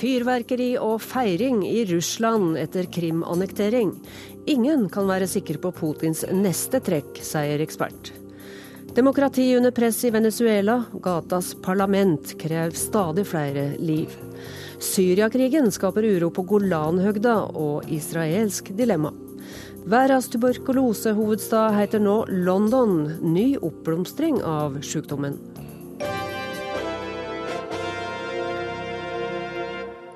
Fyrverkeri og feiring i Russland etter Krim-annektering. Ingen kan være sikker på Putins neste trekk, sier ekspert. Demokrati under press i Venezuela. Gatas parlament krever stadig flere liv. Syriakrigen skaper uro på Golanhøgda og israelsk dilemma. Verdens tuberkulosehovedstad heter nå London. Ny oppblomstring av sykdommen.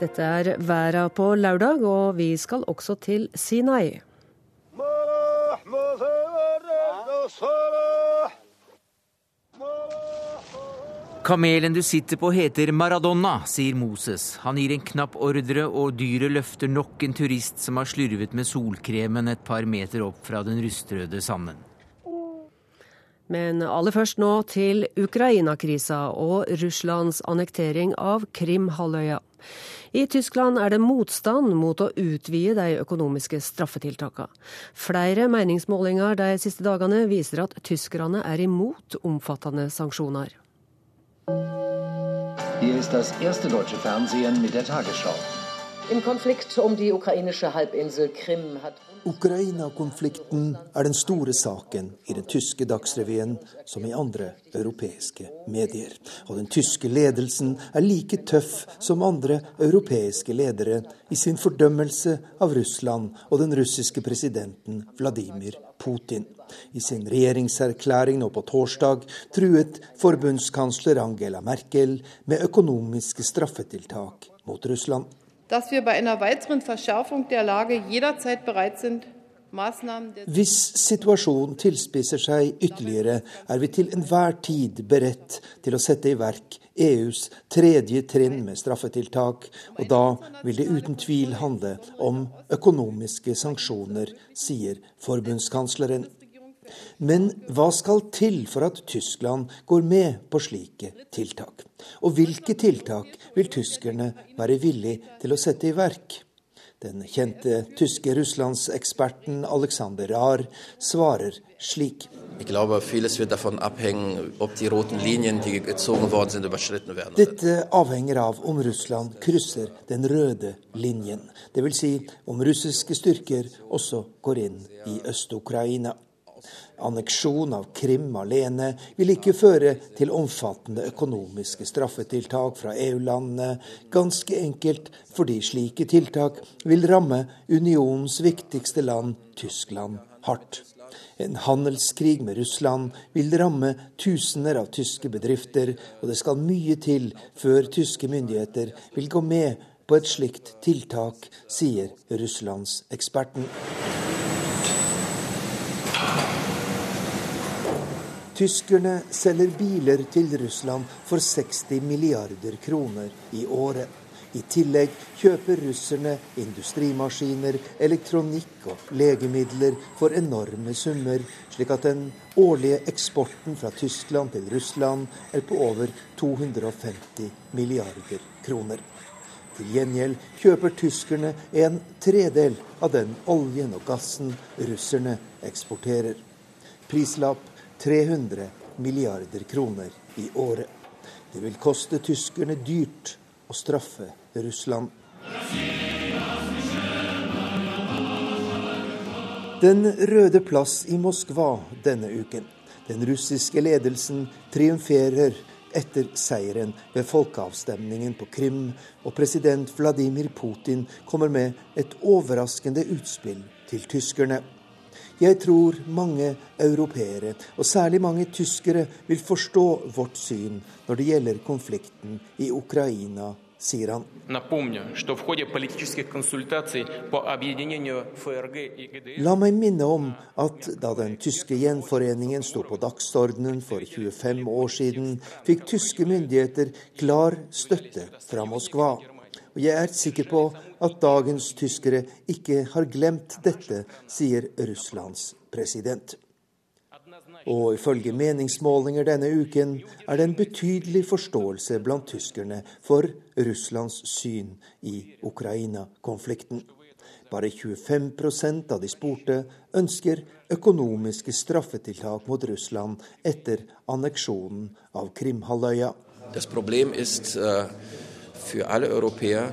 Dette er verda på lørdag, og vi skal også til Sinai. Kamelen du sitter på heter Maradona, sier Moses. Han gir en knapp ordre, og dyret løfter nok en turist som har slurvet med solkremen et par meter opp fra den rustrøde sanden. Men aller først nå til Ukraina-krisa og Russlands annektering av Krim-halvøya. I Tyskland er det motstand mot å utvide de økonomiske straffetiltakene. Flere meningsmålinger de siste dagene viser at tyskerne er imot omfattende sanksjoner. Hier ist das erste deutsche Fernsehen mit der Tagesschau. Im Konflikt um die ukrainische Halbinsel Krim hat Ukraina-konflikten er den store saken i den tyske Dagsrevyen som i andre europeiske medier. Og den tyske ledelsen er like tøff som andre europeiske ledere i sin fordømmelse av Russland og den russiske presidenten Vladimir Putin. I sin regjeringserklæring nå på torsdag truet forbundskansler Angela Merkel med økonomiske straffetiltak mot Russland. Dass wir bei einer weiteren Verschärfung der Lage jederzeit bereit sind, hvis situasjonen tilspisser seg ytterligere, er vi til enhver tid beredt til å sette i verk EUs tredje trinn med straffetiltak, og da vil det uten tvil handle om økonomiske sanksjoner, sier forbundskansleren. Men hva skal til for at Tyskland går med på slike tiltak? Og hvilke tiltak vil tyskerne være villig til å sette i verk? Den kjente tyske russlandseksperten Alexander Rahr svarer slik. Dette avhenger av om Russland krysser den røde linjen. Dvs. Si om russiske styrker også går inn i Øst-Ukraina. Anneksjon av Krim alene vil ikke føre til omfattende økonomiske straffetiltak fra EU-landene, ganske enkelt fordi slike tiltak vil ramme unionens viktigste land, Tyskland, hardt. En handelskrig med Russland vil ramme tusener av tyske bedrifter, og det skal mye til før tyske myndigheter vil gå med på et slikt tiltak, sier Russlandseksperten. Tyskerne selger biler til Russland for 60 milliarder kroner i året. I tillegg kjøper russerne industrimaskiner, elektronikk og legemidler for enorme summer, slik at den årlige eksporten fra Tyskland til Russland er på over 250 milliarder kroner. Til gjengjeld kjøper tyskerne en tredel av den oljen og gassen russerne eksporterer. Prislapp 300 milliarder kroner i året. Det vil koste tyskerne dyrt å straffe Russland. Den røde plass i Moskva denne uken. Den russiske ledelsen triumferer etter seieren ved folkeavstemningen på Krim, og president Vladimir Putin kommer med et overraskende utspill til tyskerne. Jeg tror mange europeere, og særlig mange tyskere, vil forstå vårt syn når det gjelder konflikten i Ukraina, sier han. La meg minne om at da den tyske gjenforeningen sto på dagsordenen for 25 år siden, fikk tyske myndigheter klar støtte fra Moskva. Og jeg er sikker på at dagens tyskere ikke har glemt dette, sier Russlands president. Og ifølge meningsmålinger denne uken er det en betydelig forståelse blant tyskerne for Russlands syn i Ukraina-konflikten. Bare 25% av de spurte ønsker økonomiske straffetiltak mot Russland etter anneksjonen av Krimhalvøya. Das Problem ist, uh für alle Europäer,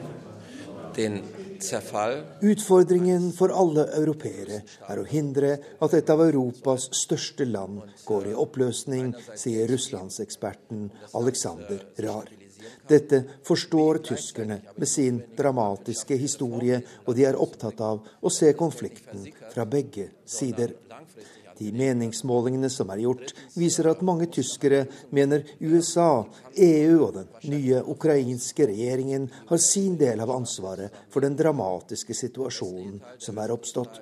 Utfordringen for alle europeere er å hindre at et av Europas største land går i oppløsning, sier russlandseksperten Alexander Rahr. Dette forstår tyskerne med sin dramatiske historie, og de er opptatt av å se konflikten fra begge sider. De meningsmålingene som er gjort, viser at mange tyskere mener USA, EU og den nye ukrainske regjeringen har sin del av ansvaret for den dramatiske situasjonen som er oppstått.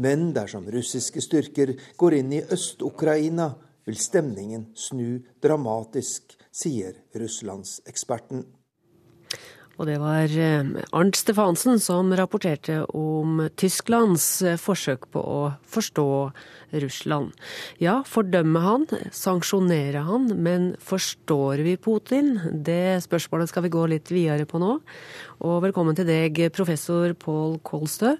Men dersom russiske styrker går inn i Øst-Ukraina, vil stemningen snu dramatisk, sier russlandseksperten. Og det var eh, Arnt Stefansen som rapporterte om Tysklands eh, forsøk på å forstå Russland. Ja, fordømme han, sanksjonere han, men forstår vi Putin? Det spørsmålet skal vi gå litt videre på nå. Og velkommen til deg, professor Pål Kolstø.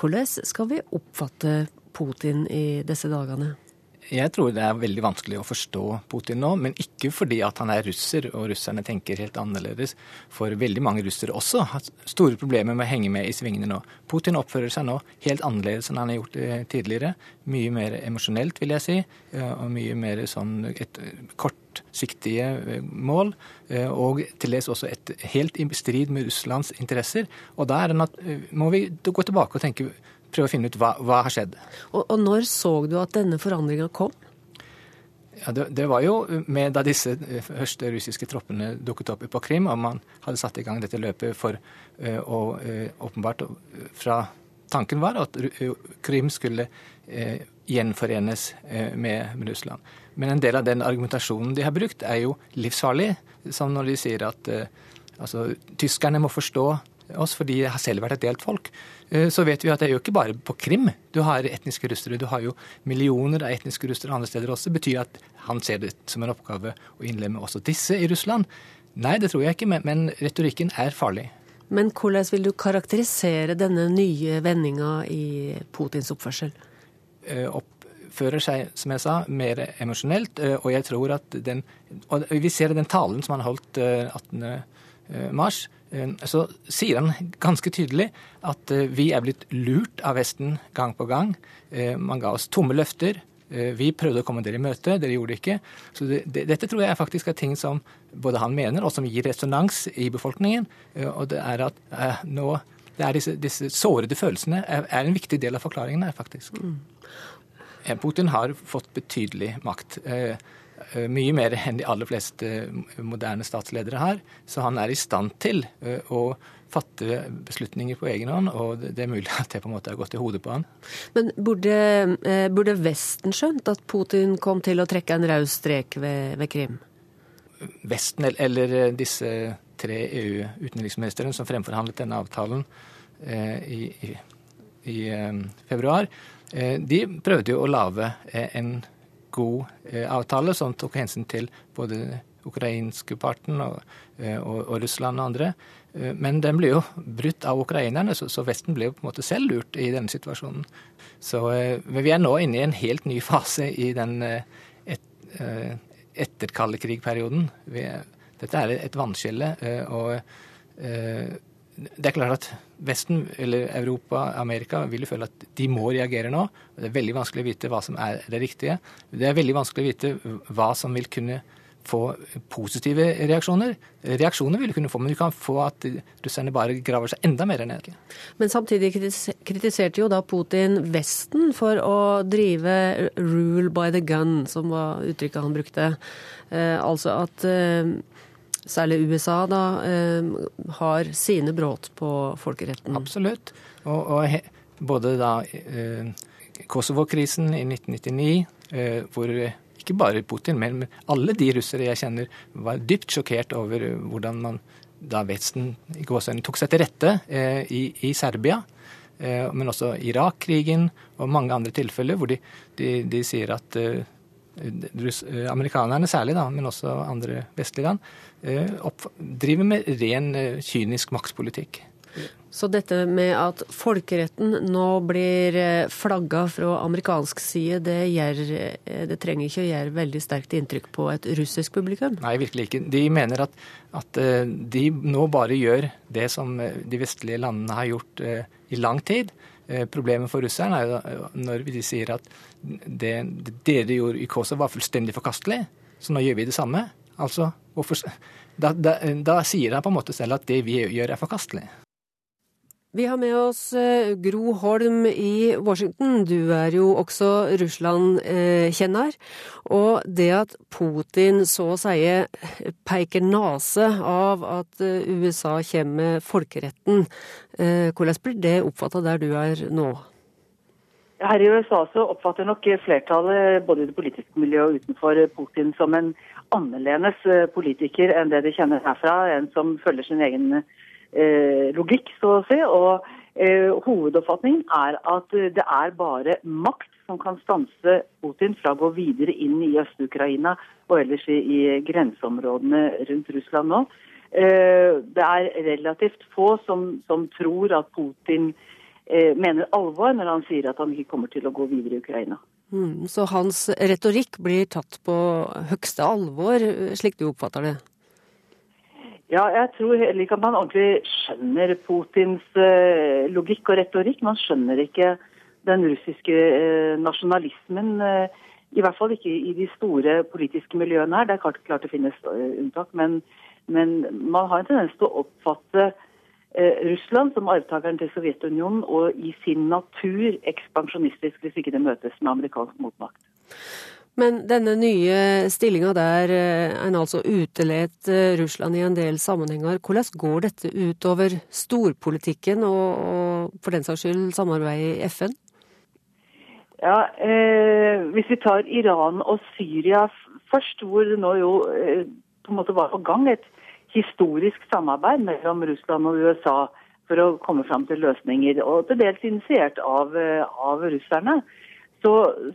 Hvordan skal vi oppfatte Putin i disse dagene? Jeg tror det er veldig vanskelig å forstå Putin nå, men ikke fordi at han er russer og russerne tenker helt annerledes. For veldig mange russere også har store problemer med å henge med i svingene nå. Putin oppfører seg nå helt annerledes enn han har gjort tidligere. Mye mer emosjonelt, vil jeg si, og mye mer sånn et kortsiktige eh, mål. Eh, og til dels også et, helt i strid med Russlands interesser. Og da eh, må vi gå tilbake og tenke prøve å finne ut hva, hva har skjedd. Og, og, når så du at denne forandringa kom? Ja, det, det, var jo med da disse eh, første russiske troppene dukket opp på Krim, og man hadde satt i gang dette løpet for uh, å uh, åpenbart fra Tanken var at Krim skulle gjenforenes med, med, Russland. Men en del av den argumentasjonen de har brukt, er jo livsfarlig. Som når de sier at altså, tyskerne må forstå oss fordi de har selv vært et delt folk. Eh, så vet vi at det er jo ikke bare på Krim du har etniske russere. Du har jo millioner av etniske russere andre steder også. Det betyr at han ser det som en oppgave å innlemme også disse i Russland. Nei, det tror jeg ikke, men retorikken er farlig. Men hvordan vil du karakterisere denne nye vendinga i Putins oppførsel? Eh, oppfører seg, som jeg sa, mer emosjonelt. Eh, og jeg tror at den Og vi ser den talen som han holdt 18. mars så sier han ganske tydelig at eh, vi er blitt lurt av Vesten gang på gang. Eh, man ga oss tomme løfter. Vi prøvde å komme dere i møte, dere gjorde det ikke. Så det, det, dette tror jeg faktisk er ting som både han mener, og som gir resonans i befolkningen. Og det er at eh, nå det er disse, disse sårede følelsene er, er, en viktig del av forklaringen her, faktisk. Mm. Putin har fått betydelig makt. Eh, Eh, mye mer enn de aller fleste moderne statsledere her. Så han er i stand til eh, å fatte beslutninger på egen hånd, og det er mulig at det på en måte har gått i hodet på han. Men burde, eh, burde Vesten skjønt at Putin kom til å trekke en raus strek ved, ved, Krim? Vesten, eller disse tre EU-utenriksministrene som fremforhandlet denne avtalen i, i, i februar, de prøvde jo å lage en god eh, avtale som tok hensyn til både ukrainske parten og, eh, og, og, Russland og andre. Eh, men den ble jo brutt av ukrainerne, så, så, Vesten ble jo på en måte selv lurt i denne situasjonen. Så, men vi er nå inne i en helt ny fase i den et, etterkalde krig-perioden. Dette er et vannskille. og det er klart at Vesten, eller Europa, Amerika, vil jo føle at de må reagere nå. Det er veldig vanskelig å vite hva som er det riktige. Det er veldig vanskelig å vite hva som vil kunne få positive reaksjoner. Reaksjoner vil du kunne få, men du kan få at russerne bare graver seg enda mer ned. Men samtidig kritiserte jo da Putin Vesten for å drive 'rule by the gun', som var uttrykket han brukte. Eh, altså at eh, særlig USA, da, eh, har sine brudd på folkeretten. Absolutt. Og, og he, både da eh, Kosovo-krisen i 1999, eh, hvor ikke bare Putin, men alle de russere jeg kjenner, var dypt sjokkert over hvordan man da Vesten tok seg til rette eh, i, i, Serbia. Eh, men også Irak-krigen og mange andre tilfeller hvor de, de, de sier at eh, amerikanerne særlig, da, men også andre vestlige land, Eh, driver med ren eh, kynisk maktpolitikk. Så dette med at folkeretten nå blir eh, flagga fra amerikansk side, det, gjør, eh, det, trenger ikke å gjøre veldig sterkt inntrykk på et russisk publikum? Nei, virkelig ikke. De mener at, at eh, de nå bare gjør det som de vestlige landene har gjort i lang tid. Problemet for russerne er jo når de sier at det dere gjorde i Kosovo var fullstendig forkastelig, så nå gjør vi det samme. Altså, hvorfor, da, da, da sier de på en måte selv at det vi gjør er forkastelig. Vi har med oss eh, Gro Holm i Washington. Du er jo også Russland-kjenner. Og det at Putin så å si peker nese av at eh, USA kommer med folkeretten, eh, hvordan blir det oppfatta der du er nå? Her i USA så oppfatter nok flertallet både i det politiske miljøet og utenfor Putin som en annerledes politiker enn det de kjenner herfra. En som følger sin egen eh, logikk, så å si. Og eh, hovedoppfatningen er at det er bare makt som kan stanse Putin fra å gå videre inn i Øst-Ukraina og ellers i, i, grenseområdene rundt Russland nå. Eh, det er relativt få som, som tror at Putin eh, mener alvor når han sier at han ikke kommer til å gå videre i Ukraina. Mm, så hans retorikk blir tatt på høgste alvor, slik du oppfatter det? Ja, jeg tror heller ikke at man ordentlig skjønner Putins uh, logikk og retorikk. Man skjønner ikke den russiske uh, nasjonalismen. Uh, I hvert fall ikke i de store politiske miljøene her. Det er klart, klart det finnes unntak. Men, men, man har en tendens til å oppfatte Russland som arvtakeren til Sovjetunionen og i sin natur ekspansjonistisk hvis ikke det møtes med amerikansk motmakt. Men denne nye stillinga der eh, en altså utelet eh, Russland i en del sammenhenger, hvordan går dette utover storpolitikken og, og for den saks skyld samarbeidet i FN? Ja, eh, Hvis vi tar Iran og Syria først, hvor det nå jo eh, på en måte var på gang et historisk samarbeid mellom Russland og USA for å komme fram til løsninger, og til dels initiert av, eh, av russerne så,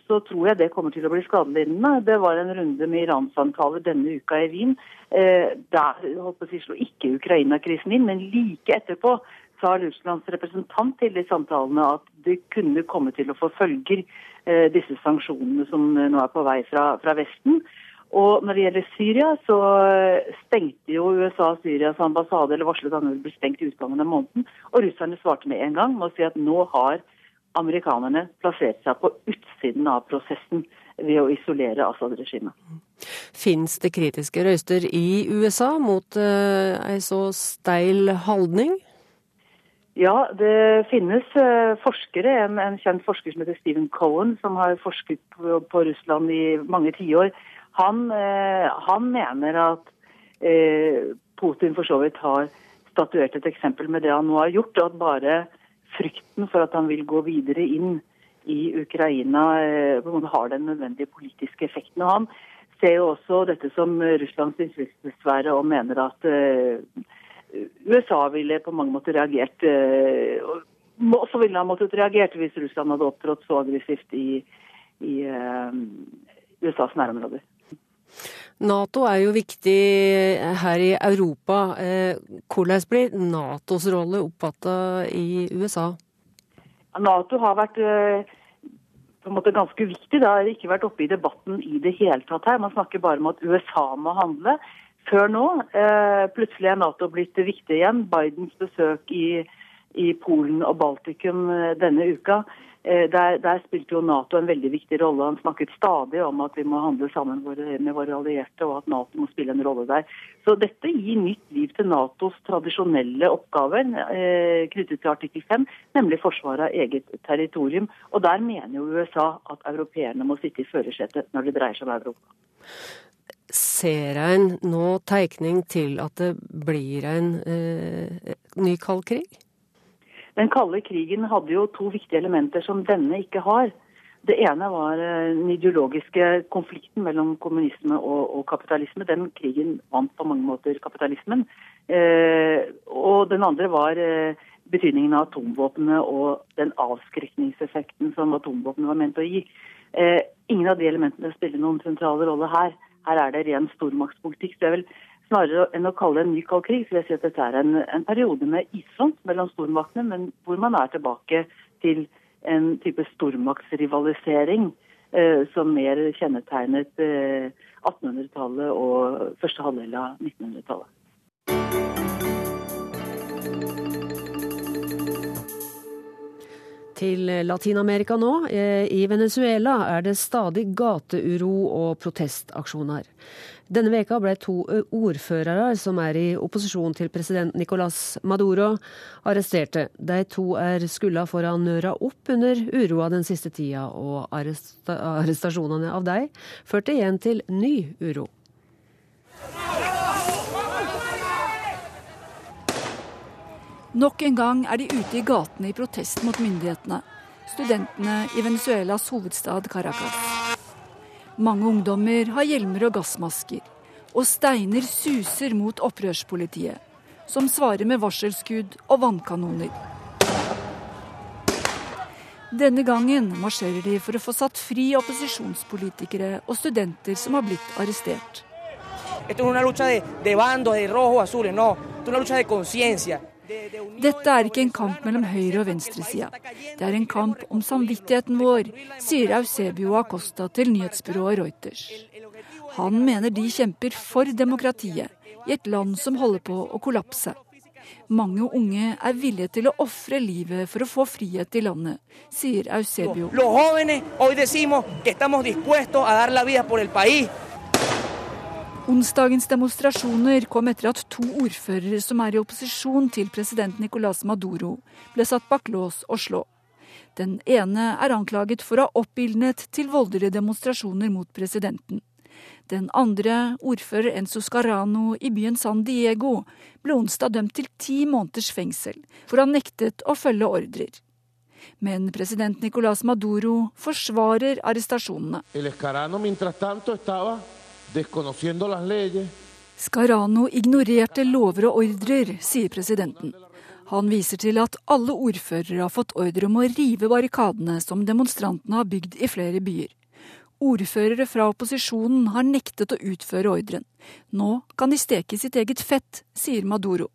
så, tror jeg det kommer til å bli skadelidende. Det var en runde med Iran-samtaler denne uka i Wien. Eh, der å si, slo ikke Ukraina-krisen inn, men like etterpå sa Russlands representant til de samtalene at det kunne komme til å få følger, eh, disse sanksjonene som nå er på vei fra, fra Vesten. Og når det gjelder Syria, så stengte jo USA Syrias ambassade, eller varslet at den ville bli stengt i utgangen av måneden. Og russerne svarte med en gang med å si at nå har amerikanerne plasserte seg på utsiden av prosessen ved å isolere Assad-regimet. Fins det kritiske røyster i USA mot uh, ei så steil holdning? Ja, det finnes uh, forskere. En, en, kjent forsker som heter Stephen Cohen, som har forsket på, på Russland i mange tiår. Han, uh, han mener at Putin for så vidt har statuert et eksempel med det han nå har gjort. og at bare frykten for at han vil gå videre inn i Ukraina eh, på en måte har den nødvendige politiske effekten. Og han ser jo også dette som Russlands innflytelsessfære og mener at uh, USA ville på mange måter reagert og så ville han måttet reagert hvis Russland hadde opptrådt så aggressivt i, i USAs nærområder. Nato er jo viktig her i Europa. Eh, hvordan blir Natos rolle oppfatta i USA? Nato har vært eh, på en måte ganske viktig. Det har ikke vært oppe i debatten i det hele tatt her. Man snakker bare om at USA må handle. Før nå, eh, plutselig er Nato blitt viktig igjen. Bidens besøk i, i Polen og Baltikum denne uka Eh, der, der, spilte jo Nato en veldig viktig rolle. Han snakket stadig om at vi må handle sammen med våre allierte, og at Nato må spille en rolle der. Så dette gir nytt liv til Natos tradisjonelle oppgaver eh, knyttet til artikkel 5, nemlig forsvaret av eget territorium. Og der mener jo USA at europeerne må sitte i førersetet når det dreier seg om Europa. Ser en nå tegning til at det blir en eh, ny kald krig? Den kalde krigen hadde jo to viktige elementer som denne ikke har. Det ene var eh, den ideologiske konflikten mellom kommunisme og, og kapitalisme. Den krigen vant på mange måter kapitalismen. Eh, og den andre var eh, betydningen av atomvåpnene og den avskrekningseffekten som atomvåpnene var ment å gi. Eh, ingen av de elementene spiller noen sentrale rolle her. Her er det ren stormaktspolitikk. Så jeg vil snarere enn å kalle det en ny kald krig, vil jeg si at dette er en, en periode med isfront mellom stormaktene, men hvor man er tilbake til en type stormaktsrivalisering eh, som mer kjennetegnet eh, 1800-tallet og første halvdel av 1900-tallet. Til Latin-Amerika nå. Eh, I Venezuela er det stadig gateuro og protestaksjoner. Denne veka ble to ordførere som er i opposisjon til president Nicolas Maduro, arresterte. De to er skylda for å ha nøra opp under uroa den siste tida, og arrestasjonene av dem førte igjen til ny uro. Nok en gang er de ute i gatene i protest mot myndighetene, studentene i Venezuelas hovedstad Caracas. Mange ungdommer har hjelmer og gassmasker, og steiner suser mot opprørspolitiet, som svarer med varselskudd og vannkanoner. Denne gangen marsjerer de for å få satt fri opposisjonspolitikere og studenter som har blitt arrestert. Dette er en lucha de, de bandos, de rojo, azules, no. Esto es una lucha. Dette er ikke en kamp mellom høyre- og venstresida. Det er en kamp om samvittigheten vår, sier Eusebio Acosta til nyhetsbyrået Reuters. Han mener de kjemper for demokratiet i et land som holder på å kollapse. Mange unge er villige til å ofre livet for å få frihet i landet, sier Eusebio. Los jóvenes hoy decimos que estamos dispuestos a dar la vida por el país. Onsdagens demonstrasjoner kom etter at to ordførere som er i opposisjon til president Nicolas Maduro, ble satt bak lås og slå. Den ene er anklaget for å ha oppildnet til voldelige demonstrasjoner mot presidenten. Den andre, ordfører Enzo Scarano i byen San Diego, ble onsdag dømt til ti måneders fengsel for å ha nektet å følge ordrer. Men president Nicolas Maduro forsvarer arrestasjonene. El Escarano, Scarano ignorerte lover og ordrer, sier presidenten. Han viser til at alle ordførere har fått ordre om å rive barrikadene som demonstrantene har bygd i flere byer. Ordførere fra opposisjonen har nektet å utføre ordren. Nå kan de steke sitt eget fett, sier Maduro.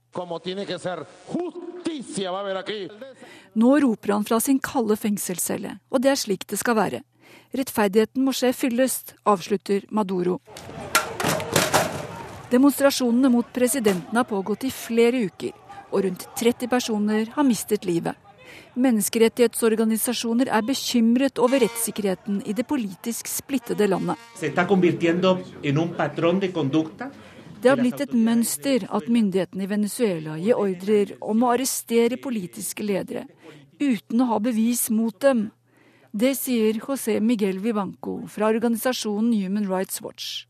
Nå roper han fra sin kalde fengselscelle, og det er slik det skal være. Rettferdigheten må skje fyllest, avslutter Maduro. Demonstrasjonene mot presidenten har pågått i flere uker, og rundt 30 personer har mistet livet. Menneskerettighetsorganisasjoner er bekymret over rettssikkerheten i det politisk splittede landet. Det har blitt et mønster at myndighetene i Venezuela gir ordrer om å arrestere politiske ledere uten å ha bevis mot dem. Det sier José Miguel Vivanco fra organisasjonen Human Rights Watch.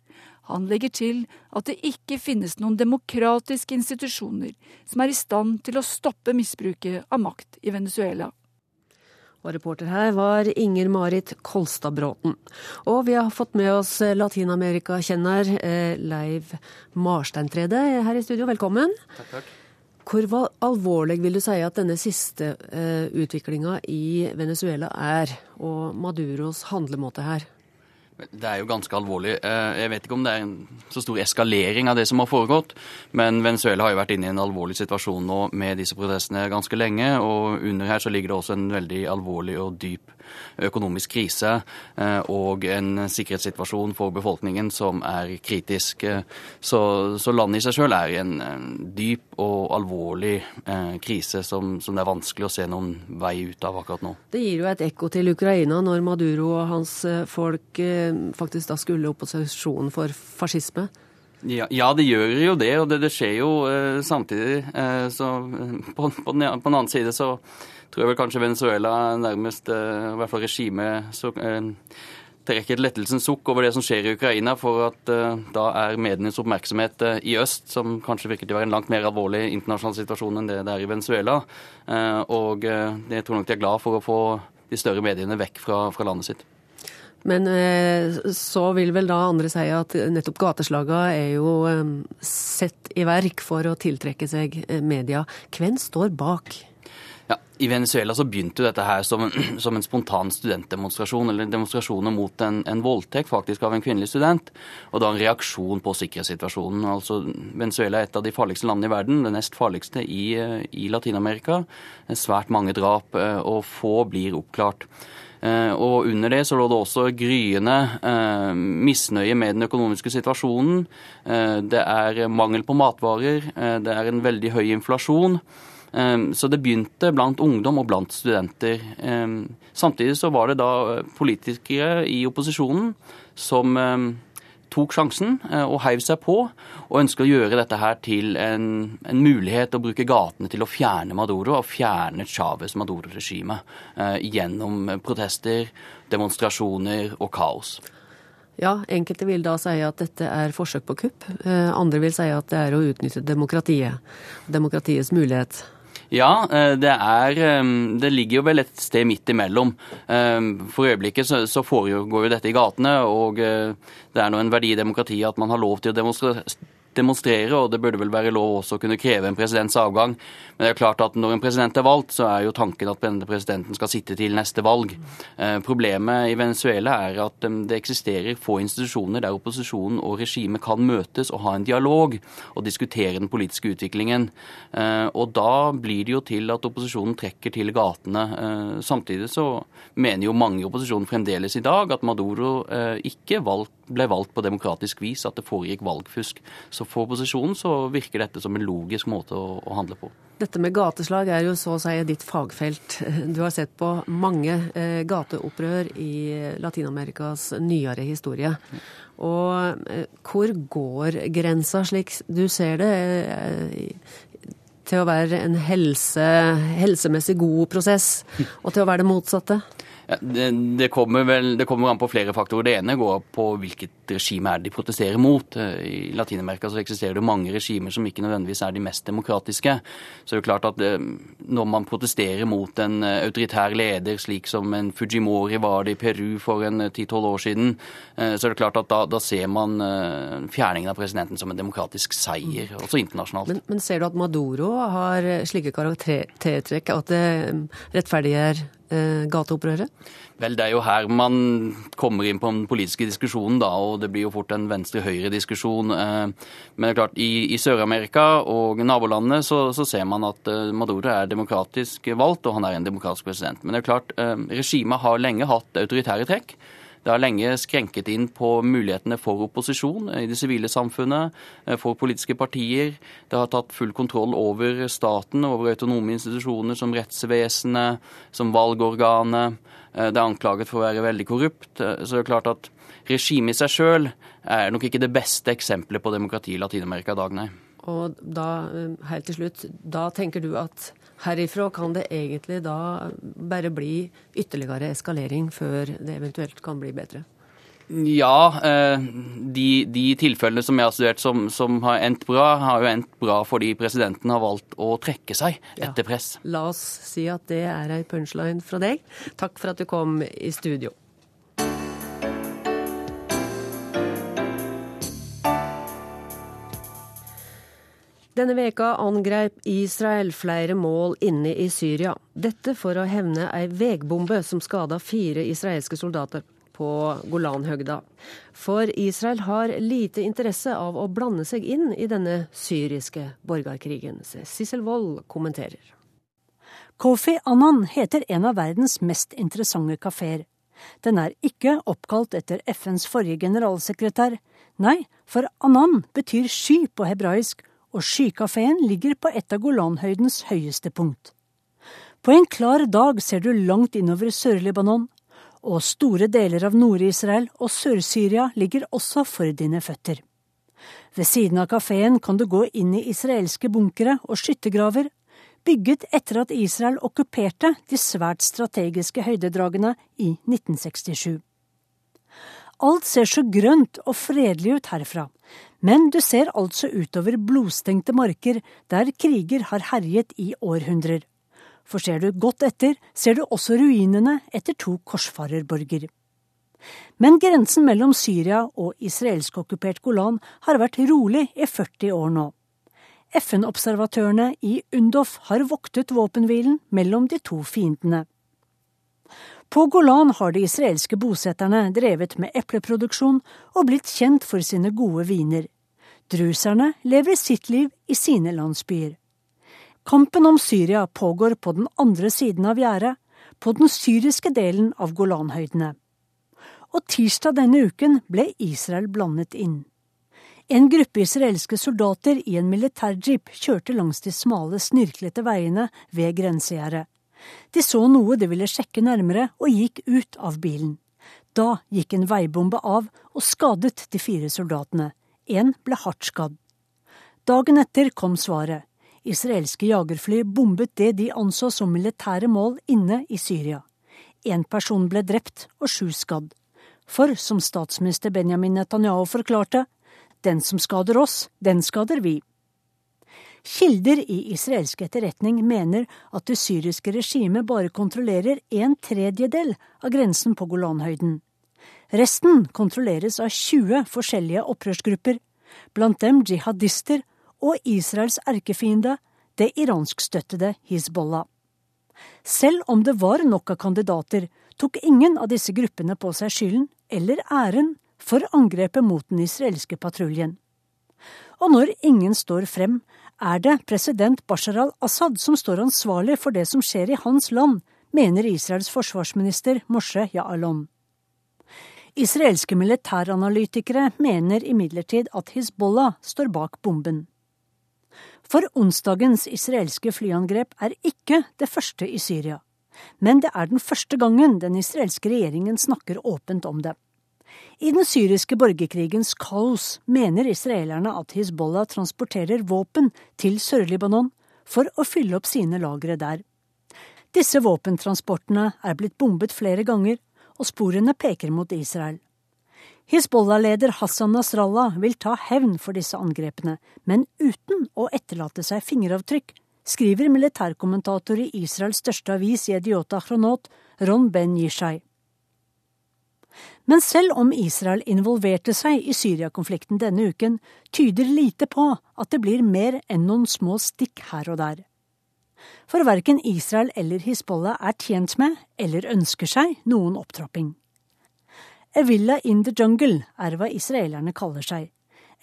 Han legger til at det ikke finnes noen demokratiske institusjoner som er i stand til å stoppe misbruket av makt i Venezuela. Og reporter her var Inger Marit Kolstadbråten. Og vi har fått med oss Latin-Amerika-kjenner eh, Leiv Marsteintrede her i studio. Velkommen. Takk, takk. Hvor alvorlig vil du si at denne siste eh, utviklinga i Venezuela er, og Maduros handlemåte her? Det er jo ganske alvorlig. Eh, jeg vet ikke om det er en så stor eskalering av det som har foregått, men Venezuela har jo vært inne i en alvorlig situasjon nå med disse protestene ganske lenge. Og under her så ligger det også en veldig alvorlig og dyp økonomisk krise eh, og en sikkerhetssituasjon for befolkningen som er kritisk. Eh, så, så landet i seg sjøl er i en, dyp og alvorlig eh, krise som, som, det er vanskelig å se noen vei ut av akkurat nå. Det gir jo et ekko til Ukraina når Maduro og hans folk faktisk da skulle opposisjonen for fascisme? Ja, ja, det gjør jo det, og det, det skjer jo eh, samtidig. Eh, så på, på, den, på, den, annen side så tror jeg vel kanskje Venezuela nærmest, eh, i hvert fall regimet, så eh, trekker et lettelsens sukk over det som skjer i Ukraina, for at eh, da er medienes oppmerksomhet i øst, som kanskje virker til å være en langt mer alvorlig internasjonal situasjon enn det det er i Venezuela. og jeg tror nok de er glad for å få de større mediene vekk fra, fra landet sitt. Men så vil vel da andre si at nettopp gateslaga er jo sett i verk for å tiltrekke seg media. Hvem står bak? Ja, I Venezuela så begynte jo dette her som en, som en spontan studentdemonstrasjon, eller demonstrasjoner mot en, en, voldtekt faktisk av en kvinnelig student. Og da en reaksjon på sikkerhetssituasjonen. Altså, Venezuela er et av de farligste landene i verden, det nest farligste i, i Latin-Amerika. Svært mange drap, eh, og få blir oppklart. Eh, og under det så lå det også gryende eh, misnøye med den økonomiske situasjonen. Det er mangel på matvarer, det er en veldig høy inflasjon. Ehm, så det begynte blant ungdom og blant studenter. Ehm, samtidig så var det da eh, politikere i opposisjonen som ehm, tok sjansen eh, og heiv seg på, og ønsker å gjøre dette her til en, en mulighet å bruke gatene til å fjerne Maduro og fjerne Chávez Maduro-regimet eh, gjennom protester, demonstrasjoner og kaos. Ja, enkelte vil da si at dette er forsøk på kupp. Andre vil si at det er å utnytte demokratiet. Demokratiets mulighet. Ja, eh, det, er, eh, det ligger jo vel et sted midt imellom. Eh, for øyeblikket så, så foregår jo dette i gatene, og det er nå en verdi i demokratiet at man har lov til å demonstrere demonstrere, og det burde vel være lov også å kunne kreve en presidents avgang. Men det er klart at når en president er valgt, så er jo tanken at denne presidenten skal sitte til neste valg. Eh, problemet i Venezuela er at eh, det eksisterer få institusjoner der opposisjonen og regimet kan møtes og ha en dialog og diskutere den politiske utviklingen. Eh, og da blir det jo til at opposisjonen trekker til gatene. Samtidig så mener jo mange i opposisjonen fremdeles i dag at Maduro ikke ble valgt på demokratisk vis, at det foregikk valgfusk. Så for opposisjonen så virker dette som en logisk måte å, å, handle på. Dette med gateslag er jo så å si ditt fagfelt. Du har sett på mange eh, gateopprør i Latin-Amerikas nyere historie. Og eh, hvor går grensa, slik du ser det, eh, til å være en helse, helsemessig god prosess, og til å være det motsatte? Det, det, kommer vel, det kommer an på flere faktorer. Det ene går på hvilket regime er de protesterer mot. I Latin-Amerika så eksisterer det mange regimer som ikke nødvendigvis er de mest demokratiske. Så det er klart at det, når man protesterer mot en autoritær leder, slik som en Fujimori var det i Peru for en 10-12 år siden, eh, så er det klart at da, da, ser man eh, fjerningen av presidenten som en demokratisk seier, også internasjonalt. Men, men ser du at Maduro har slike karaktertrekk at det rettferdiggjør Eh, gateopprøret? Vel, Det er jo her man kommer inn på den politiske diskusjonen, da, og det blir jo fort en venstre-høyre-diskusjon. Eh, men det er klart, i, i Sør-Amerika og nabolandene så, så, ser man at eh, Maduro er demokratisk valgt, og han er en demokratisk president. Men det er klart, regimet har lenge hatt autoritære trekk. Det har lenge skrenket inn på mulighetene for opposisjon i det sivile samfunnet, eh, for politiske partier. Det har tatt full kontroll over staten, over autonome institusjoner som rettsvesenet, som valgorganet. Eh, det er anklaget for å være veldig korrupt. Eh, så det er klart at regimet i seg sjøl er nok ikke det beste eksempelet på demokrati i Latin-Amerika i dag, nei. Og da, helt til slutt, da tenker du at Herifra kan det egentlig da bare bli ytterligere eskalering før det eventuelt kan bli bedre? Ja, eh, de, de tilfellene som jeg har studert som, som, har endt bra, har jo endt bra fordi presidenten har valgt å trekke seg etter press. Ja, la oss si at det er ei punchline fra deg. Takk for at du kom i studio. Denne veka angrep Israel flere mål inne i Syria. Dette for å hevne ei vegbombe som skada fire israelske soldater på Golanhøgda. For Israel har lite interesse av å blande seg inn i denne syriske borgerkrigen. Sissel Wold kommenterer. Kofi Annan heter en av verdens mest interessante kafeer. Den er ikke oppkalt etter FNs forrige generalsekretær. Nei, for Annan betyr sky på hebraisk, og skykafeen ligger på et av Golanhøydens høyeste punkt. På en klar dag ser du langt innover Sør-Libanon, og store deler av Nord-Israel og Sør-Syria ligger også for dine føtter. Ved siden av kafeen kan du gå inn i israelske bunkere og skyttergraver, bygget etter at Israel okkuperte de svært strategiske høydedragene i 1967. Alt ser så grønt og fredelig ut herfra, men du ser altså utover blodstengte marker der kriger har herjet i århundrer. For ser du godt etter, ser du også ruinene etter to korsfarerborger. Men grensen mellom Syria og israelskokkupert Golan har vært rolig i 40 år nå. FN-observatørene i Undof har voktet våpenhvilen mellom de to fiendene. På Golan har de israelske bosetterne drevet med epleproduksjon og blitt kjent for sine gode viner. Druserne lever sitt liv i sine landsbyer. Kampen om Syria pågår på den andre siden av gjerdet, på den syriske delen av Golanhøydene. Og tirsdag denne uken ble Israel blandet inn. En gruppe israelske soldater i en militærjeep kjørte langs de smale, snirklete veiene ved grensegjerdet. De så noe de ville sjekke nærmere, og gikk ut av bilen. Da gikk en veibombe av og skadet de fire soldatene. En ble hardt skadd. Dagen etter kom svaret. Israelske jagerfly bombet det de anså som militære mål inne i Syria. Én person ble drept og sju skadd. For som statsminister Benjamin Netanyahu forklarte, den som skader oss, den skader vi. Kilder i israelsk etterretning mener at det syriske regimet bare kontrollerer en tredjedel av grensen på Golanhøyden. Resten kontrolleres av 20 forskjellige opprørsgrupper, blant dem jihadister og Israels erkefiende, det iranskstøttede Hizbollah. Selv om det var nok av kandidater, tok ingen av disse gruppene på seg skylden eller æren for angrepet mot den israelske patruljen. Og når ingen står frem, er det president Bashar al-Assad som står ansvarlig for det som skjer i hans land, mener Israels forsvarsminister Moshe Ya'alon. Israelske militæranalytikere mener imidlertid at Hizbollah står bak bomben. For onsdagens israelske flyangrep er ikke det første i Syria. Men det er den første gangen den israelske regjeringen snakker åpent om det. I den syriske borgerkrigens kaos mener israelerne at Hizbollah transporterer våpen til Sør-Libanon for å fylle opp sine lagre der. Disse våpentransportene er blitt bombet flere ganger, og sporene peker mot Israel. Hizbollah-leder Hassan Nasrallah vil ta hevn for disse angrepene, men uten å etterlate seg fingeravtrykk, skriver militærkommentator i Israels største avis Yediota Chronot, Ron Ben Yishai. Men selv om Israel involverte seg i Syria-konflikten denne uken, tyder lite på at det blir mer enn noen små stikk her og der. For verken Israel eller Hizbollah er tjent med, eller ønsker seg, noen opptrapping. A villa in the jungle er hva israelerne kaller seg.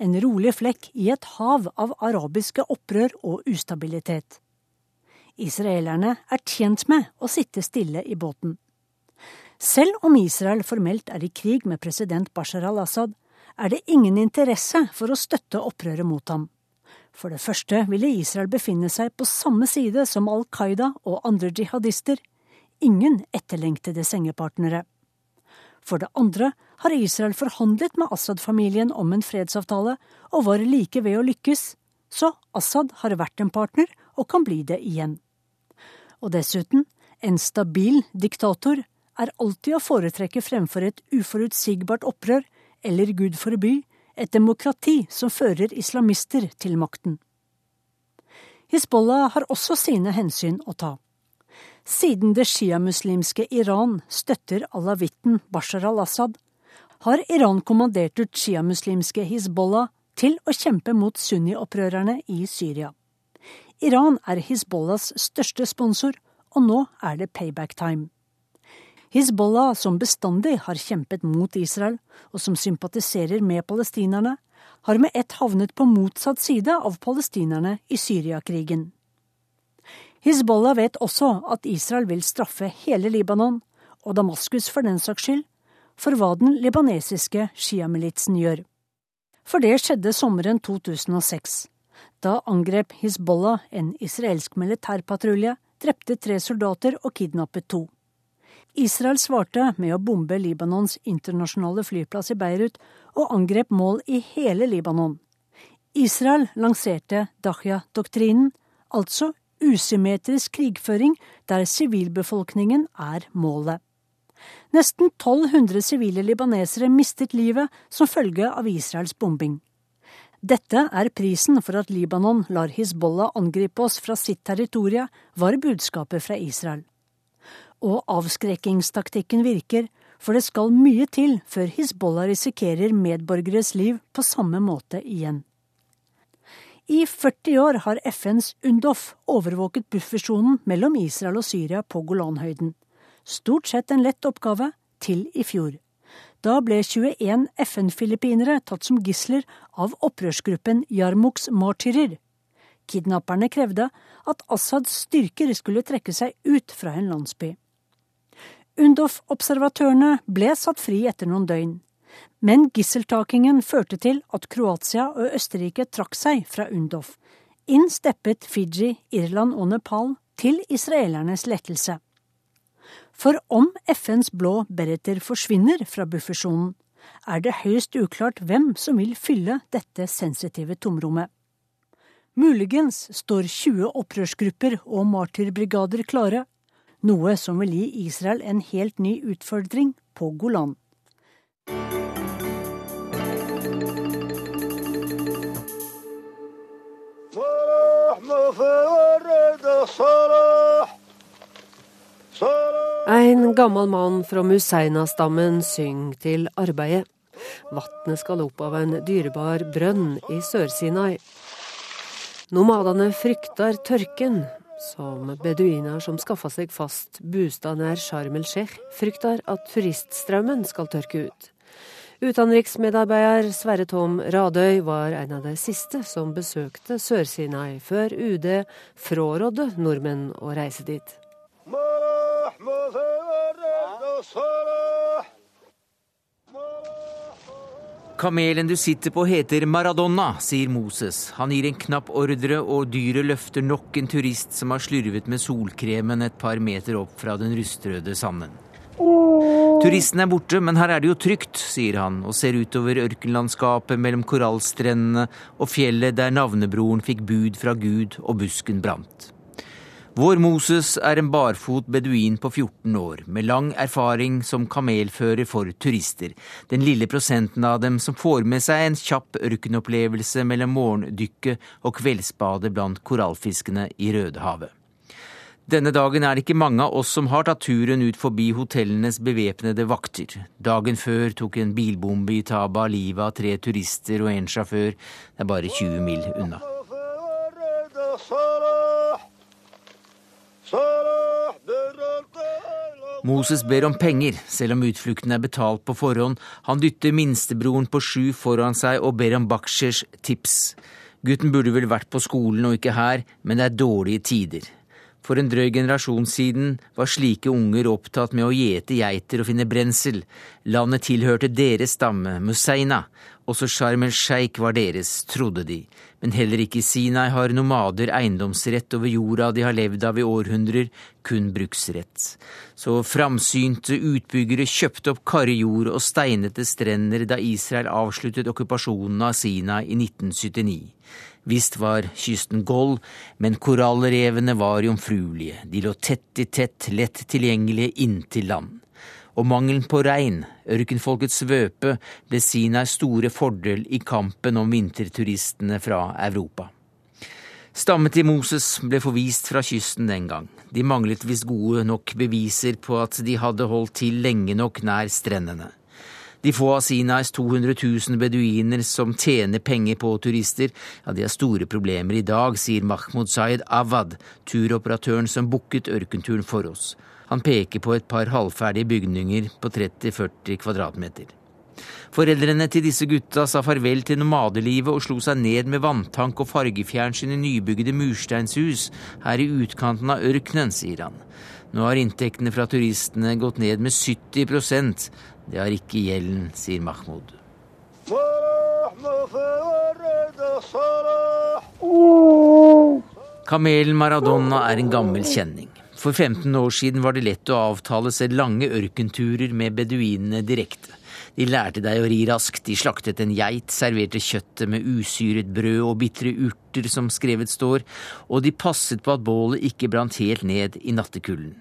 En rolig flekk i et hav av arabiske opprør og ustabilitet. Israelerne er tjent med å sitte stille i båten. Selv om Israel formelt er i krig med president Bashar al-Assad, er det ingen interesse for å støtte opprøret mot ham. For det første ville Israel befinne seg på samme side som Al Qaida og andre jihadister. Ingen etterlengtede sengepartnere. For det andre har Israel forhandlet med Assad-familien om en fredsavtale, og var like ved å lykkes, så Assad har vært en partner og kan bli det igjen. Og dessuten, en stabil diktator er alltid å foretrekke fremfor et uforutsigbart opprør, eller gud forby, et demokrati som fører islamister til makten. Hizbollah har også sine hensyn å ta. Siden det sjiamuslimske Iran støtter alawitten Bashar al-Assad, har Iran kommandert ut sjiamuslimske Hizbollah til å kjempe mot sunni-opprørerne i Syria. Iran er Hizbollahs største sponsor, og nå er det payback time. Hizbollah, som bestandig har kjempet mot Israel, og som sympatiserer med palestinerne, har med ett havnet på motsatt side av palestinerne i Syriakrigen. Hizbollah vet også at Israel vil straffe hele Libanon, og Damaskus for den saks skyld, for hva den libanesiske sjiamilitsen gjør. For det skjedde sommeren 2006. Da angrep Hizbollah en israelsk militærpatrulje, drepte tre soldater og kidnappet to. Israel svarte med å bombe Libanons internasjonale flyplass i Beirut og angrep mål i hele Libanon. Israel lanserte Dahya-doktrinen, altså usymmetrisk krigføring der sivilbefolkningen er målet. Nesten 1200 sivile libanesere mistet livet som følge av Israels bombing. Dette er prisen for at Libanon lar Hizbollah angripe oss fra sitt territorium, var budskapet fra Israel. Og avskrekkingstaktikken virker, for det skal mye til før Hizbollah risikerer medborgeres liv på samme måte igjen. I 40 år har FNs UNDOF overvåket buffersonen mellom Israel og Syria på Golanhøyden. Stort sett en lett oppgave, til i fjor. Da ble 21 FN-filippinere tatt som gisler av opprørsgruppen Jarmuks martyrer. Kidnapperne krevde at Assads styrker skulle trekke seg ut fra en landsby. UNDOF-observatørene ble satt fri etter noen døgn. Men gisseltakingen førte til at Kroatia og Østerrike trakk seg fra UNDOF. Inn steppet Fiji, Irland og Nepal til israelernes lettelse. For om FNs blå beretter forsvinner fra buffersonen, er det høyst uklart hvem som vil fylle dette sensitive tomrommet. Muligens står 20 opprørsgrupper og martyrbrigader klare, noe som vil gi Israel en helt ny utfordring på Golan. En gammel mann fra Museina-stammen synger til arbeidet. Vannet skal opp av en dyrebar brønn i Sør-Sinai. Nomadene frykter tørken, som beduiner som skaffa seg fast bostad nær Sharm el-Sheikh, frykter at turiststrømmen skal tørke ut. Utenriksmedarbeider Sverre Tom Radøy var en av de siste som besøkte Sør-Sinai, før UD frårådde nordmenn å reise dit. Kamelen du sitter på heter Maradona, sier Moses. Han gir en knapp ordre, og dyret løfter nok en turist som har slurvet med solkremen et par meter opp fra den rustrøde sanden. Turisten er borte, men her er det jo trygt, sier han, og ser utover ørkenlandskapet mellom korallstrendene og fjellet der navnebroren fikk bud fra Gud og busken brant. Vår Moses er en barfot beduin på 14 år, med lang erfaring som kamelfører for turister. Den lille prosenten av dem som får med seg en kjapp ørkenopplevelse mellom morgendykket og kveldsbadet blant korallfiskene i Rødehavet. Denne dagen er det ikke mange av oss som har tatt turen ut forbi hotellenes bevæpnede vakter. Dagen før tok en bilbombe i Taba livet av tre turister og en sjåfør. Det er bare 20 mil unna. Moses ber om penger, selv om utflukten er betalt på forhånd. Han dytter minstebroren på sju foran seg og ber om Bakshers tips. Gutten burde vel vært på skolen og ikke her, men det er dårlige tider. For en drøy generasjon siden var slike unger opptatt med å gjete geiter og finne brensel. Landet tilhørte deres stamme, Museina. Også Sharm el-Sheikh var deres, trodde de. Men heller ikke i Sinai har nomader eiendomsrett over jorda de har levd av i århundrer, kun bruksrett. Så framsynte utbyggere kjøpte opp karrjord og steinete strender da Israel avsluttet okkupasjonen av Sinai i 1979. Visst var kysten gold, men korallrevene var jomfruelige. De lå tett i tett, lett tilgjengelige inntil land. Og mangelen på regn, ørkenfolkets svøpe, ble Sinais store fordel i kampen om vinterturistene fra Europa. Stammen til Moses ble forvist fra kysten den gang. De manglet visst gode nok beviser på at de hadde holdt til lenge nok nær strendene. De få av Sinais 200 000 beduiner som tjener penger på turister, ja, de har store problemer i dag, sier Mahmoud Zaid Awad, turoperatøren som booket ørkenturen for oss. Han peker på et par halvferdige bygninger på 30-40 kvadratmeter. Foreldrene til disse gutta sa farvel til nomadelivet og slo seg ned med vanntank og fargefjernsyn i nybygde mursteinshus her i utkanten av ørkenen, sier han. Nå har inntektene fra turistene gått ned med 70% det har ikke gjelden, sier Mahmoud. Kamelen Maradona er en gammel kjenning. For 15 år siden var det lett å avtale seg lange ørkenturer med beduinene direkte. De lærte deg å ri raskt, de slaktet en geit, serverte kjøttet med usyret brød og bitre urter, som skrevet står, og de passet på at bålet ikke brant helt ned i nattekulden.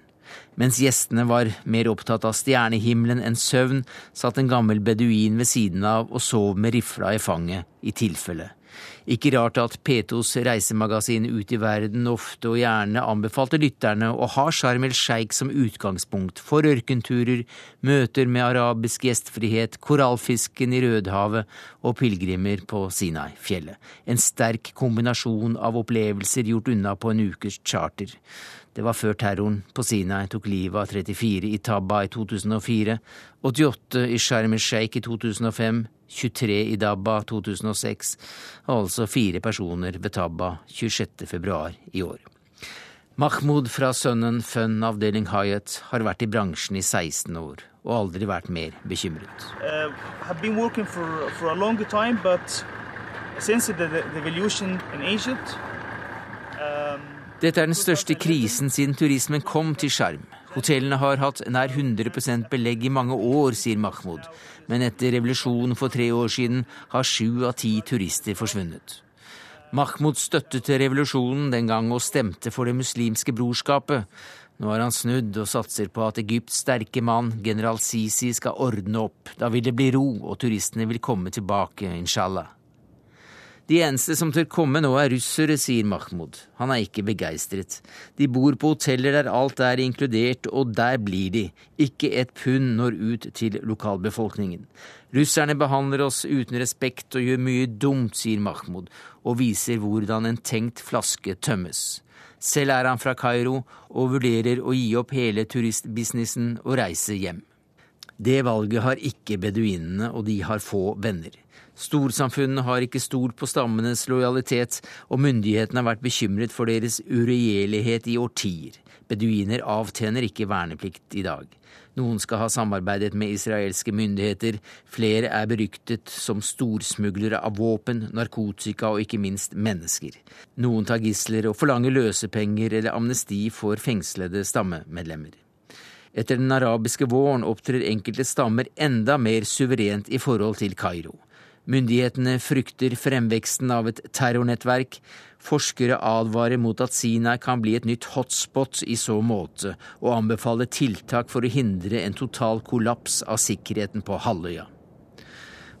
Mens gjestene var mer opptatt av stjernehimmelen enn søvn, satt en gammel beduin ved siden av og sov med rifla i fanget, i tilfelle. Ikke rart at P2s reisemagasin Ut i verden ofte og gjerne anbefalte lytterne å ha Sharm el Sheikh som utgangspunkt for ørkenturer, møter med arabisk gjestfrihet, korallfisken i Rødehavet og pilegrimer på Sinai-fjellet. En sterk kombinasjon av opplevelser gjort unna på en ukes charter. Det var før terroren på Sinai tok livet av 34 i Tabba i 2004, 88 i Sharm el Sheikh i 2005, 23 i Dabba 2006, og altså fire personer ved Tabba 26. februar i år. Mahmoud fra sønnen Fun avdeling Hyatt har vært i bransjen i 16 år og aldri vært mer bekymret. Uh, have been working for, for time, the, the Egypt, um, Dette er den største krisen siden turismen kom til Sharm. Hotellene har hatt nær 100% belegg i mange år, sier Mahmoud. Men etter revolusjonen for tre år siden har sju av ti turister forsvunnet. Mahmoud støttet revolusjonen den gang og stemte for Det muslimske brorskapet. Nå har han snudd og satser på at Egypts sterke mann, general Sisi, skal ordne opp. Da vil det bli ro, og turistene vil komme tilbake, inshallah. De eneste som tør komme nå er russere, sier Mahmoud. Han er ikke begeistret. De bor på hoteller der alt er inkludert, og der blir de. Ikke et pund når ut til lokalbefolkningen. Russerne behandler oss uten respekt og gjør mye dumt, sier Mahmoud, og viser hvordan en tenkt flaske tømmes. Selv er han fra Kairo og vurderer å gi opp hele turistbusinessen og reise hjem. Det valget har ikke beduinene, og de har få venner. Storsamfunnet har ikke stolt på stammenes lojalitet, og myndighetene har vært bekymret for deres uregjerlighet i årtier. Beduiner avtjener ikke verneplikt i dag. Noen skal ha samarbeidet med israelske myndigheter, flere er beryktet som storsmuglere av våpen, narkotika og ikke minst mennesker. Noen tar gisler og forlanger løsepenger eller amnesti for fengslede stammemedlemmer. Etter den arabiske våren opptrer enkelte stammer enda mer suverent i forhold til Kairo. Myndighetene frykter fremveksten av et terrornettverk. Forskere advarer mot at Sinai kan bli et nytt hotspot i så måte, og anbefaler tiltak for å hindre en total kollaps av sikkerheten på halvøya.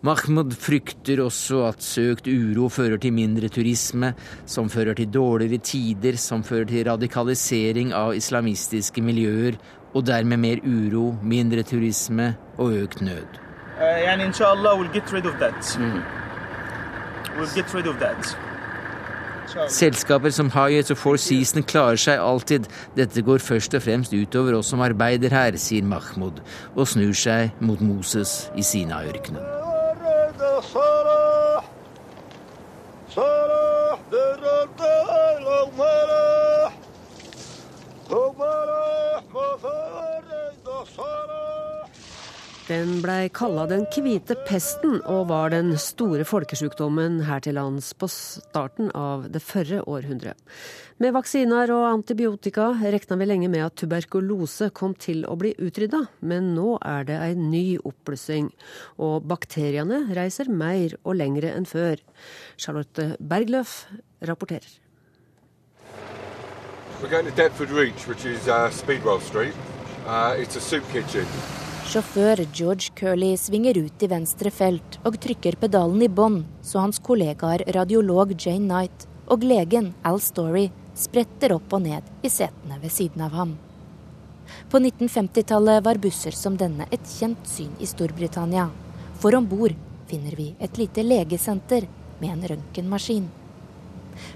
Mahmoud frykter også at søkt uro fører til mindre turisme, som fører til dårligere tider, som fører til radikalisering av islamistiske miljøer, og dermed mer uro, mindre turisme og økt nød. يعني ان شاء الله we'll get rid of that. We'll get rid of that. Selskaper som Hyatt og Four Seasons klarer seg alltid. Dette går først og fremst utover oss som arbeider her, sier Mahmoud, og snur seg mot Moses i Sinai-ørkenen. Den blei kalla den hvite pesten og var den store folkesjukdommen her til lands på starten av det førre århundret. Med vaksiner og antibiotika rekna vi lenge med at tuberkulose kom til å bli utrydda, men nå er det ei ny oppblussing. Og bakteriene reiser mer og lengre enn før. Charlotte Bergløf rapporterer. We're going to Deptford Reach, which is uh, Speedwell Street. Uh, it's a soup. Sjåfør George Curley svinger ut i venstre felt og trykker pedalen i bånn, så hans kollegaer radiolog Jane Knight og legen Al Story spretter opp og ned i setene ved siden av ham. På 1950-tallet var busser som denne et kjent syn i Storbritannia. For om bord finner vi et lite legesenter med en røntgenmaskin.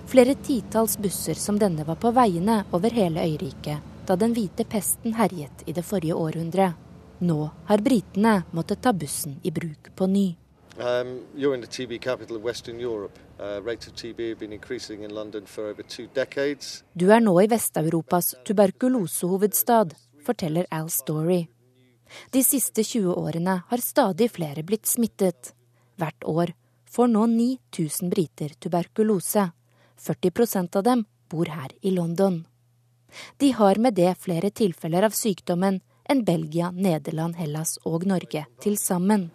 Flere titalls busser som denne var på veiene over hele øyriket da den hvite pesten herjet i det forrige århundret. Nå har britene måttet ta bussen i bruk på ny. Um, you're in the TB capital of Western Europe. Uh, rates of TB have been increasing in London for over two decades. Du er nå i Vest-Europas tuberkulosehovedstad, forteller Al Story. De siste 20 årene har stadig flere blitt smittet. Hvert år får nå 9000 briter tuberkulose. 40% av dem bor her i London. De har med det flere tilfeller av sykdommen enn Belgia, Nederland, Hellas og Norge til sammen.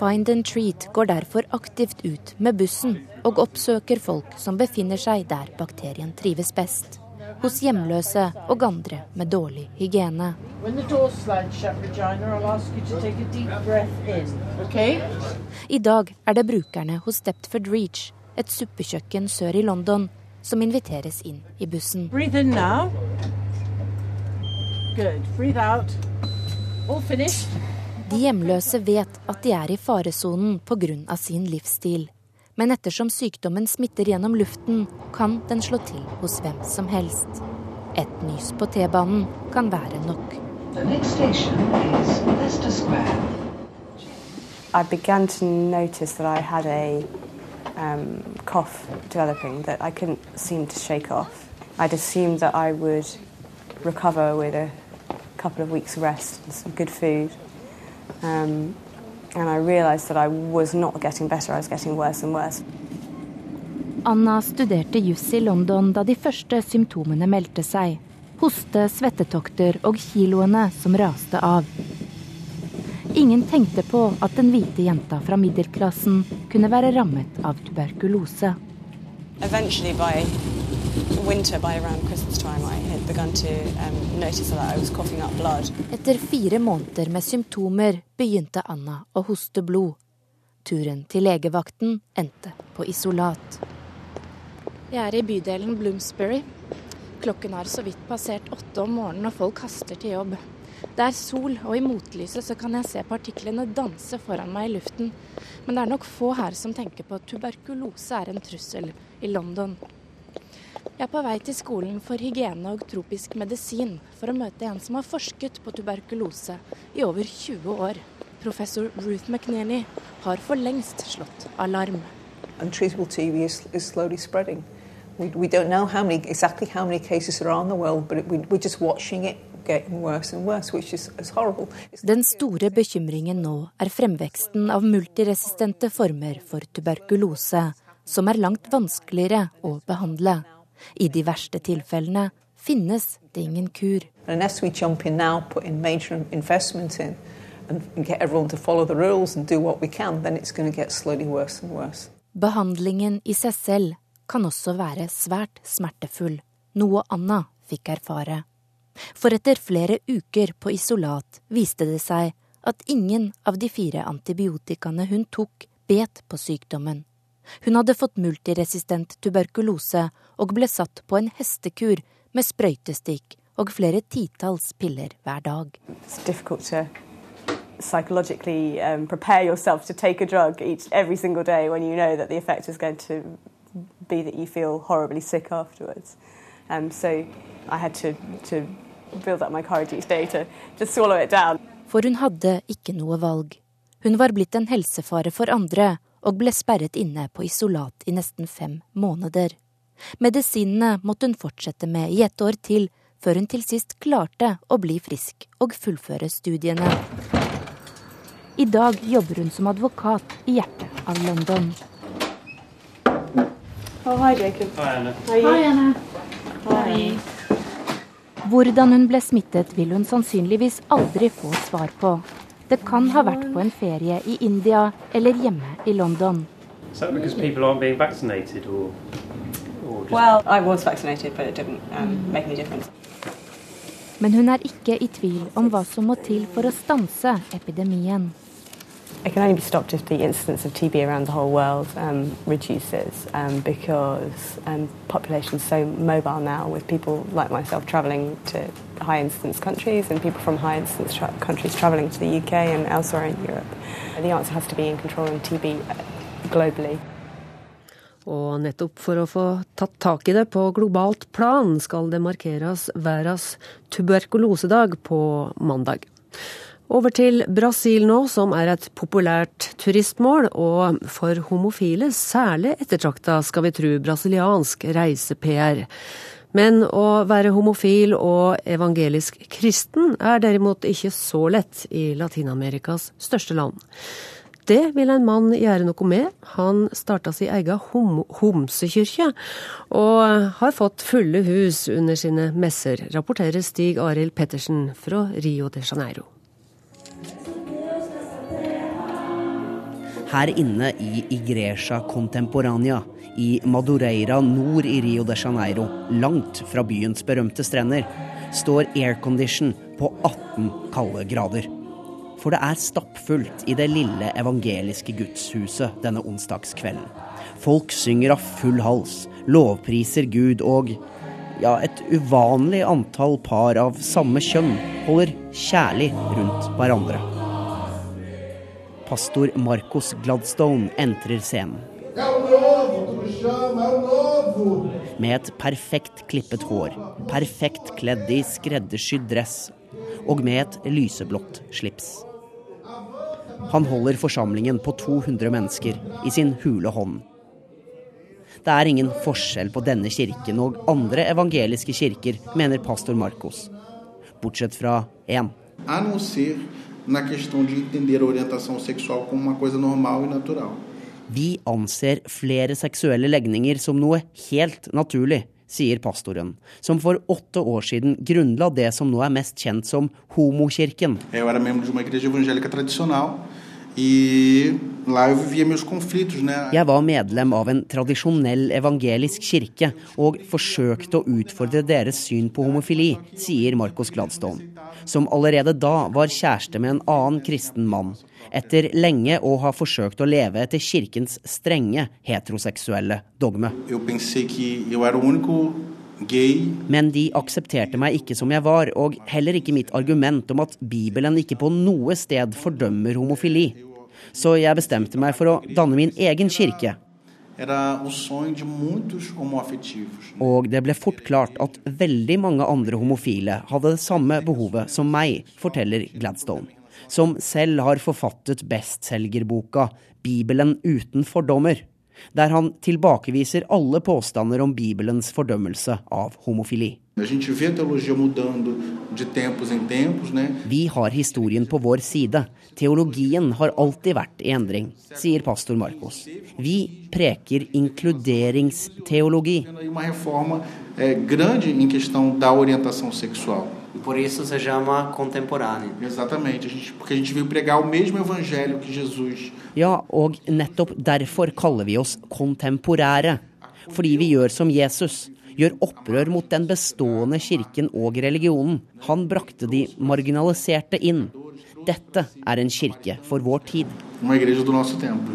Find and Treat går derfor aktivt ut med bussen og oppsøker folk som befinner seg der bakterien trives best. hos hjemløse og andre med dårlig hygiene. I dag er det brukerne hos Stepford Reach, et suppekjøkken sør i London, som inviteres inn i bussen. De hjemløse vet at de er i faresonen pga. sin livsstil. Men ettersom sykdommen smitter gjennom luften, kan den slå til hos hvem som helst. Et nys på T-banen kan være nok. I began to notice that I had a um, cough developing that I couldn't seem to shake off. I'd assumed that I would recover with a couple of weeks rest and some good food. Um, and I realized that I was not getting better, I was getting worse and worse. Anna studerte juss i London da de første symptomene meldte seg. Hoste, svettetokter og kiloene som raste av. Ingen tenkte på at den hvite jenta fra middelklassen kunne være rammet av tuberkulose. By winter, by time, I had begun to um, notice that I was coughing up blood. Etter fire måneder med symptomer begynte Anna å hoste blod. Turen til legevakten endte på isolat. Jeg er i bydelen Bloomsbury. Klokken har så vidt passert åtte om morgenen, og folk haster til jobb. Det er sol, og i motlyset så kan jeg se partiklene danse foran meg i luften. Men det er nok få her som tenker på at tuberkulose er en trussel i London. Jeg er på vei til skolen for hygiene og tropisk medisin for å møte en som har forsket på tuberkulose i over 20 år. Professor Ruth McNeely har for lengst slått alarm. Untreatable TB is, is slowly spreading. We, we don't know how many, exactly how many cases are in the world, but we, we're just watching it Den store bekymringen nå er fremveksten av multiresistente former for tuberkulose, som er langt vanskeligere å behandle. I de verste tilfellene finnes det ingen kur. Unless we jump in now, put in major investment in, and, and get everyone to follow the rules and do what we can, then it's going to get slowly worse and worse. Behandlingen i seg selv kan også være svært smertefull, noe Anna fikk erfare. For etter flere uker på isolat viste det seg at ingen av de fire antibiotikaene hun tok, bet på sykdommen. Hun hadde fått multiresistent tuberkulose og ble satt på en hestekur med sprøytestikk og flere titalls piller hver dag. psychologically um, prepare yourself to take a drug each every single day when you know that the effect is going to be that you feel horribly sick afterwards. Um, so I had to, to build up my courage each day to just swallow it down. For hun hadde ikke noe valg. Hun var blitt en helsefare for andre og ble sperret inne på isolat i nesten fem måneder. Medisinene måtte hun fortsette med i et år til, før hun til sist klarte å bli frisk og fullføre studiene. I dag jobber hun som advokat i hjertet av London. Oh, hi, Jacob. Hi, Anna. Hvordan hun ble smittet, vil hun sannsynligvis aldri få svar på. Det kan ha vært på en ferie i India eller hjemme i London. Is that because people aren't being vaccinated or, or just... Well, I was vaccinated, but it didn't um, make any difference. Men hun er ikke i tvil om hva som må til for å stanse epidemien. It can only be stopped if the incidence of TB around the whole world um, reduces um, because um, population is so mobile now with people like myself travelling to high incidence countries and people from high incidence tra countries travelling to the UK and elsewhere in Europe. The answer has to be in controlling TB globally. Og nettopp for å få tatt tak i det på globalt plan, skal det markeres verdens tuberkulosedag på mandag. Over til Brasil nå, som er et populært turistmål, og for homofile særlig ettertrakta, skal vi tro, brasiliansk reise-PR. Men å være homofil og evangelisk kristen er derimot ikke så lett i Latin-Amerikas største land. Det vil en mann gjøre noe med. Han starta sin egen hom homsekirke, og har fått fulle hus under sine messer, rapporterer Stig Arild Pettersen fra Rio de Janeiro. Her inne i Igreja Contemporania i Madureira nord i Rio de Janeiro, langt fra byens berømte strender, står aircondition på 18 kalde grader. For det er stappfullt i det lille evangeliske gudshuset denne onsdagskvelden. Folk synger av full hals, lovpriser Gud og ja, et uvanlig antall par av samme kjønn holder kjærlig rundt hverandre. Pastor Marcos Gladstone entrer scenen. Med et perfekt klippet hår, perfekt kledd i skreddersydd dress og med et lyseblått slips. Han holder forsamlingen på 200 mennesker i sin hule hånd. Det er ingen forskjell på denne kirken og andre evangeliske kirker, mener pastor Marcos. Bortsett fra én. Na questão de entender a orientação sexual como uma coisa normal e natural. Vi anser flere seksuelle legninger som noe helt naturlig, sier pastoren, som for åtte år siden grunnla det som nå er mest kjent som homokirken. Jeg var medlem av en evangelisk kirke tradicional e lá eu vivia meus conflitos, né? Jeg var medlem av en tradisjonell evangelisk kirke og forsøkte å utfordre deres syn på homofili, sier Marcos Gladstone, som allerede da var kjæreste med en annen kristen mann, etter lenge å ha forsøkt å leve etter kirkens strenge heteroseksuelle dogme. Eu Men de aksepterte meg ikke som jeg var, og heller ikke mitt argument om at Bibelen ikke på noe sted fordømmer homofili. Så jeg bestemte meg for å danne min egen kirke. Og det ble fort klart at veldig mange andre homofile hadde det samme behovet som meg, forteller Gladstone. Som selv har forfattet bestselgerboka 'Bibelen uten fordommer', der han tilbakeviser alle påstander om Bibelens fordømmelse av homofili. Vi har historien på vår side. Teologien har alltid vært i endring, sier pastor Marcos. Vi preker inkluderingsteologi. Sexual. Por isso se chama contemporâneo. Exatamente, a gente, porque a gente veio pregar o mesmo evangelho que Jesus. Ja, og nettopp derfor kaller vi oss kontemporære. Fordi vi gjør som Jesus. Gjør opprør mot den bestående kirken og religionen. Han brakte de marginaliserte inn. Dette er en kirke for vår tid. Uma igreja do nosso tempo.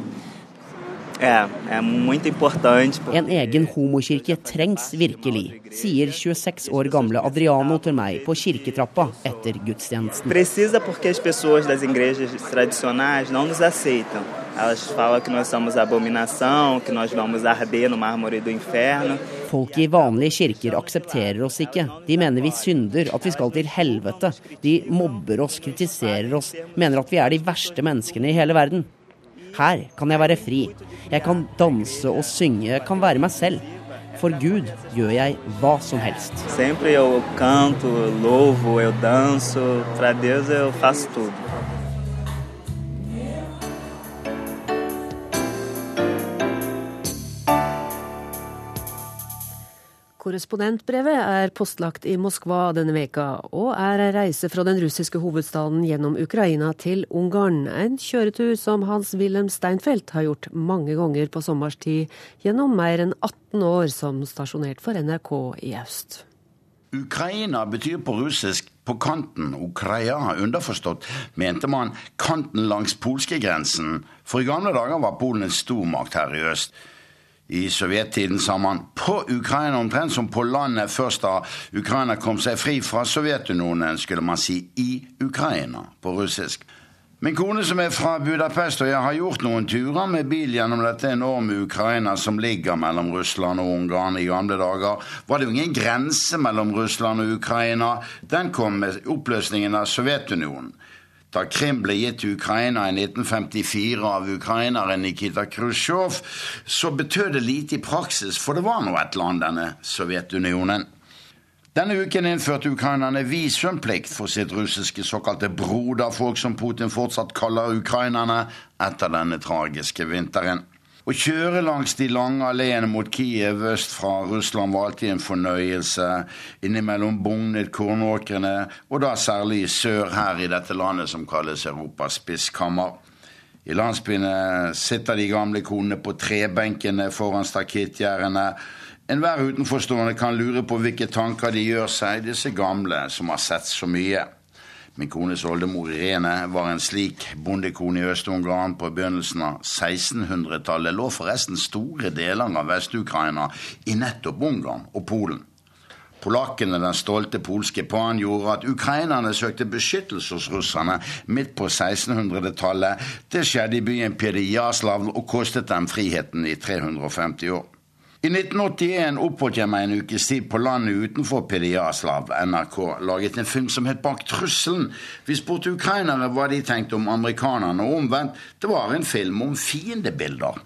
É, é muito importante. En egen homokirke trengs virkelig, sier 26 år gamle Adriano til meg på kirketrappa etter gudstjenesten. Precisa porque as pessoas das igrejas tradicionais não nos aceitam. Elas falam que nós somos abominação, que nós vamos arder no mármore do inferno. Folk i vanlige kirker aksepterer oss ikke. De mener vi synder, at vi skal til helvete. De mobber oss, kritiserer oss, mener at vi er de verste menneskene i hele verden. Her kan jeg være fri. Jeg kan danse og synge, jeg kan være meg selv. For Gud gjør jeg hva som helst. Sempre eu canto, eu louvo, eu danço. Para Deus eu faço tudo. Korrespondentbrevet er postlagt i Moskva denne veka, og er ei reise fra den russiske hovedstaden gjennom Ukraina til Ungarn. En kjøretur som Hans-Wilhelm Steinfeld har gjort mange ganger på sommerstid gjennom mer enn 18 år som stasjonert for NRK i øst. Ukraina betyr på russisk 'på kanten'. Ukraina, underforstått, mente man kanten langs polskegrensen, for i gamle dager var Polen en stormakt her i øst. I sovjettiden sa man 'på Ukraina', omtrent som på landet først da Ukraina kom seg fri fra Sovjetunionen, skulle man si 'i Ukraina' på russisk. Min kone som er fra Budapest og jeg har gjort noen turer med bil gjennom dette enorme Ukraina som ligger mellom Russland og Ungarn. I gamle dager var det jo ingen grense mellom Russland og Ukraina. Den kom med oppløsningen av Sovjetunionen. Da Krim ble gitt til Ukraina i 1954 av ukraineren Nikita Khrusjtsjov, så betød det lite i praksis, for det var nå et land, denne Sovjetunionen. Denne uken innførte ukrainerne visumplikt for sitt russiske såkalte broderfolk, som Putin fortsatt kaller ukrainerne, etter denne tragiske vinteren. Å kjøre langs de lange alleene mot Kiev øst fra Russland var alltid en fornøyelse, innimellom bugnet kornåkrene, og da særlig i sør her i dette landet som kalles Europas spiskammer. I landsbyene sitter de gamle konene på trebenkene foran stakittgjerdene. Enhver utenforstående kan lure på hvilke tanker de gjør seg, disse gamle som har sett så mye. Min kones oldemor Irene var en slik bondekone i Øst-Ungarn på begynnelsen av 1600-tallet. Lå forresten store deler av Vest-Ukraina i nettopp Ungarn og Polen. Polakkene, den stolte polske pan, gjorde at ukrainerne søkte beskyttelse hos russerne midt på 1600-tallet. Det skjedde i byen Pedijaslav og kostet dem friheten i 350 år. I 1981 oppholdt jeg meg en ukes tid på landet utenfor Pediaslav. NRK laget en film som het Bak trusselen. Vi spurte ukrainere hva de tenkte om amerikanerne, og omvendt. Det var en film om fiendebilder.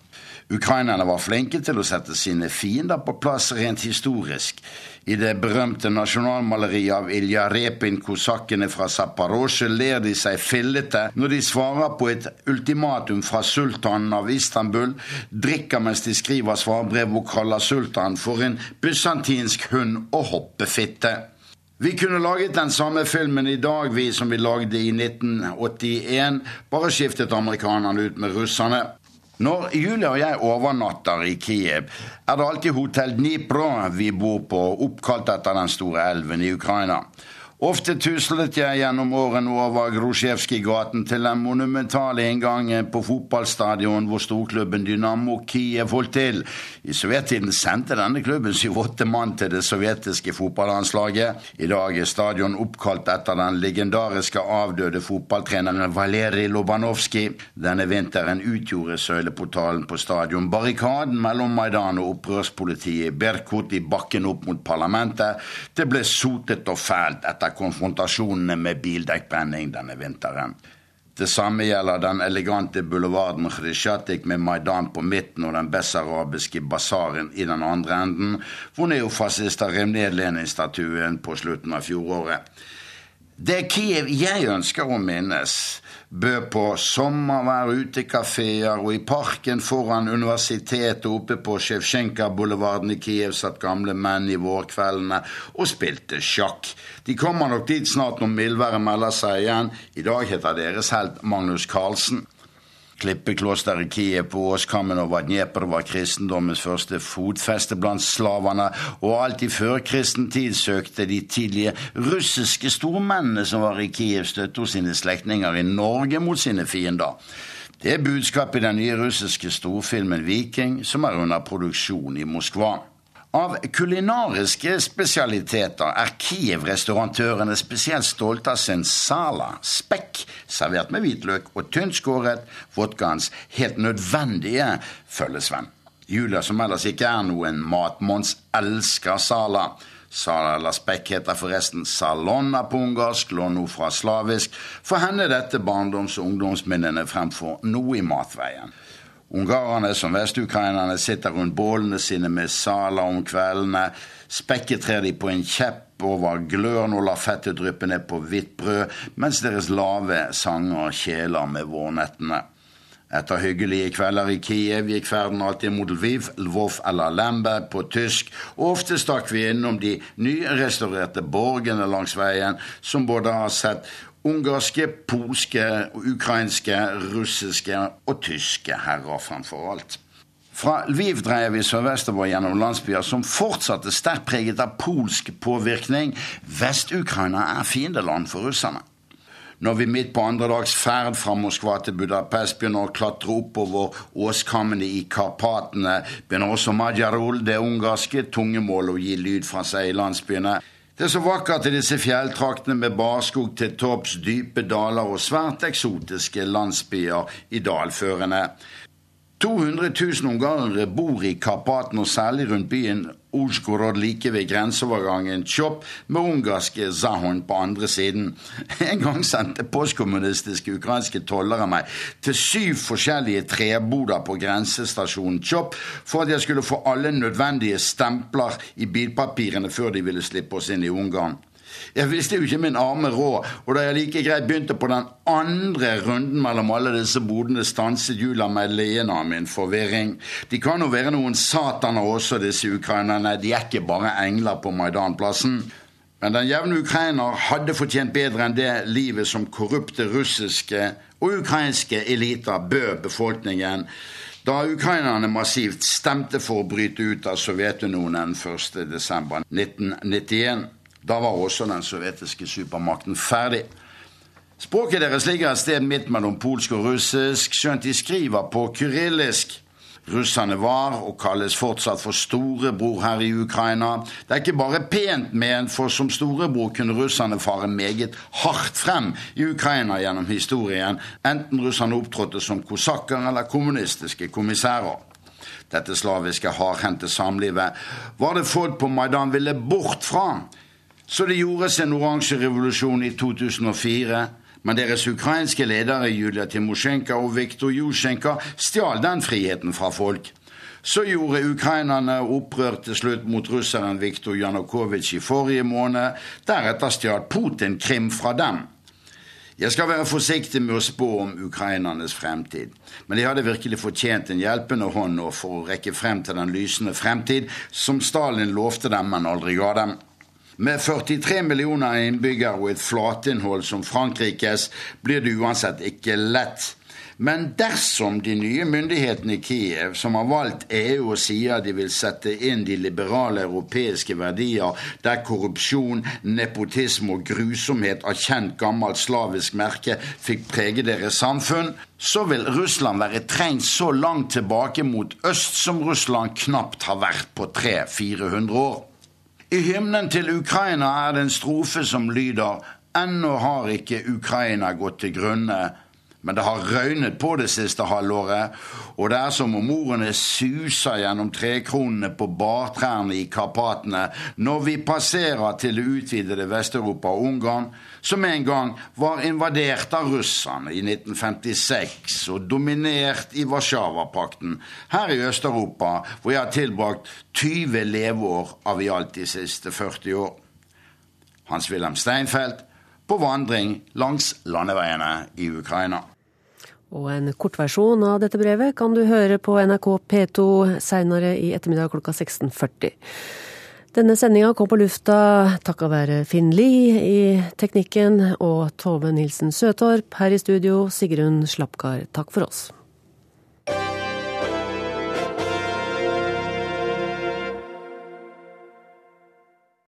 Ukrainerne var flinke til å sette sine fiender på plass rent historisk. I det berømte nasjonalmaleriet av Ilja Repin, kosakkene fra Zaporozjye, ler de seg fillete når de svarer på et ultimatum fra sultanen av Istanbul, drikker mens de skriver svarbrev og kaller sultanen for en bysantinsk hund og hoppefitte. Vi kunne laget den samme filmen i dag, vi som vi lagde i 1981, bare skiftet amerikanerne ut med russerne. Når Julia og jeg overnatter i Kiev, er det alltid hotell Dnipro vi bor på, oppkalt etter den store elven i Ukraina. Ofte tuslet jeg gjennom årene over Grosjevskij-gaten til den monumentale inngangen på fotballstadion hvor storklubben Dynamo Kiev holdt til. I sovjettiden sendte denne klubben syv-åtte mann til det sovjetiske fotballandslaget. I dag er stadion oppkalt etter den legendariske avdøde fotballtreneren Valerij Lobanovskij. Denne vinteren utgjorde søyleportalen på stadion barrikaden mellom Maidan og opprørspolitiet Berkut i bakken opp mot parlamentet. Det ble sotet og fælt etter etter konfrontasjonene med bildekkbrenning denne vinteren. Det samme gjelder den elegante boulevarden Khrishchatik med Maidan på midten og den bessarabiske basaren i den andre enden, hvor neofascister rev ned Lenin-statuen på slutten av fjoråret. Det Kiev jeg ønsker å minnes bød på sommervær, utekafeer, og i parken foran universitetet oppe på Sjevsjenka-boulevarden i Kiev satt gamle menn i vårkveldene og spilte sjakk. De kommer nok dit snart når mildværet melder seg igjen. I dag heter deres helt Magnus Carlsen. Klippeklosteret Kiev på Åskammen over Dnepr var kristendommens første fotfeste blant slavene, og alt i førkristen tid søkte de tidlige russiske stormennene som var i Kiev, støtte hos sine slektninger i Norge mot sine fiender. Det er budskapet i den nye russiske storfilmen Viking, som er under produksjon i Moskva. Av kulinariske spesialiteter er Kiev-restaurantørene spesielt stolte av sin sala, spekk servert med hvitløk og tynt skåret, vodkaens helt nødvendige følgesvenn. Julia, som ellers ikke er noen matmons, elsker sala. Sala spekk heter forresten salonna på ungarsk, låno fra slavisk. For henne dette barndoms- og ungdomsminnene fremfor noe i matveien. Ungarerne som vestukrainerne sitter rundt bålene sine med saler om kveldene. Spekketrer de på en kjepp over gløren og lar fettet dryppe ned på hvitt brød, mens deres lave sanger kjeler med vårnettene. Etter hyggelige kvelder i Kiev gikk ferden alltid mot Lviv, Lvov eller Lemberg på tysk, og ofte stakk vi innom de nyrestaurerte borgene langs veien, som både har sett Ungarske, polske, ukrainske, russiske og tyske herrer framfor alt. Fra Lviv dreier vi sørvestover gjennom landsbyer som fortsatt er sterkt preget av polsk påvirkning. Vest-Ukraina er fiendeland for russerne. Når vi midt på andre dags ferd fra Moskva til Budapest begynner å klatre oppover åskammene i Karpatene, begynner også Majarul, det ungarske tungemålet, å gi lyd fra seg i landsbyene. Det er så vakkert i disse fjelltraktene med barskog til topps, dype daler og svært eksotiske landsbyer i dalførene. 200 000 ungarere bor i Karpaten, og særlig rundt byen Uzjgorod like ved grenseovergangen Chop med ungarske Zahon på andre siden. En gang sendte postkommunistiske ukrainske tollere meg til syv forskjellige treboder på grensestasjonen Chop for at jeg skulle få alle nødvendige stempler i bilpapirene før de ville slippe oss inn i Ungarn. Jeg visste jo ikke min arme råd, og da jeg like greit begynte på den andre runden mellom alle disse bodene, stanset Jula meg leende av min forvirring. De kan jo være noen sataner også, disse ukrainerne, de er ikke bare engler på Maidanplassen. Men den jevne ukrainer hadde fortjent bedre enn det livet som korrupte russiske og ukrainske eliter bød befolkningen da ukrainerne massivt stemte for å bryte ut av Sovjetunionen 1.12.1991. Da var også den sovjetiske supermakten ferdig. Språket deres ligger et sted midt mellom polsk og russisk, skjønt de skriver på kyrillisk. Russerne var, og kalles fortsatt for storebror her i Ukraina. Det er ikke bare pent ment, for som storebror kunne russerne fare meget hardt frem i Ukraina gjennom historien, enten russerne opptrådte som kosakker eller kommunistiske kommissærer. Dette slaviske, hardhendte samlivet var det folk på Maidan ville bort fra. Så det gjordes en oransje revolusjon i 2004. Men deres ukrainske ledere Julia Timosjenko og Viktor Jusjenko stjal den friheten fra folk. Så gjorde ukrainerne opprør til slutt mot russeren Viktor Janukovitsj i forrige måned. Deretter stjal Putin Krim fra dem. Jeg skal være forsiktig med å spå om ukrainernes fremtid, men de hadde virkelig fortjent en hjelpende hånd nå for å rekke frem til den lysende fremtid som Stalin lovte dem, men aldri ga dem. Med 43 millioner innbyggere og et flatinnhold som Frankrikes blir det uansett ikke lett. Men dersom de nye myndighetene i Kiev, som har valgt EU og sier de vil sette inn de liberale europeiske verdier der korrupsjon, nepotisme og grusomhet av kjent gammelt slavisk merke fikk prege deres samfunn, så vil Russland være trengt så langt tilbake mot øst som Russland knapt har vært på 300-400 år. I hymnen til Ukraina er det en strofe som lyder Ennå har ikke Ukraina gått til grunne, men det har røynet på det siste halvåret, og det er som om ordene suser gjennom trekronene på bartrærne i Karpatene når vi passerer til det utvidede Vest-Europa og Ungarn, som en gang var invadert av russerne i 1956 og dominert i Warszawapakten, her i Øst-Europa, hvor jeg har tilbrakt 20 leveår av i alt de siste 40 år. Hans-Wilhelm Steinfeld på vandring langs landeveiene i Ukraina. Og en kortversjon av dette brevet kan du høre på NRK P2 seinere i ettermiddag klokka 16.40. Denne sendinga kom på lufta takka være Finn Lie i teknikken og Tove Nilsen Søtorp her i studio. Sigrun Slapkar. takk for oss.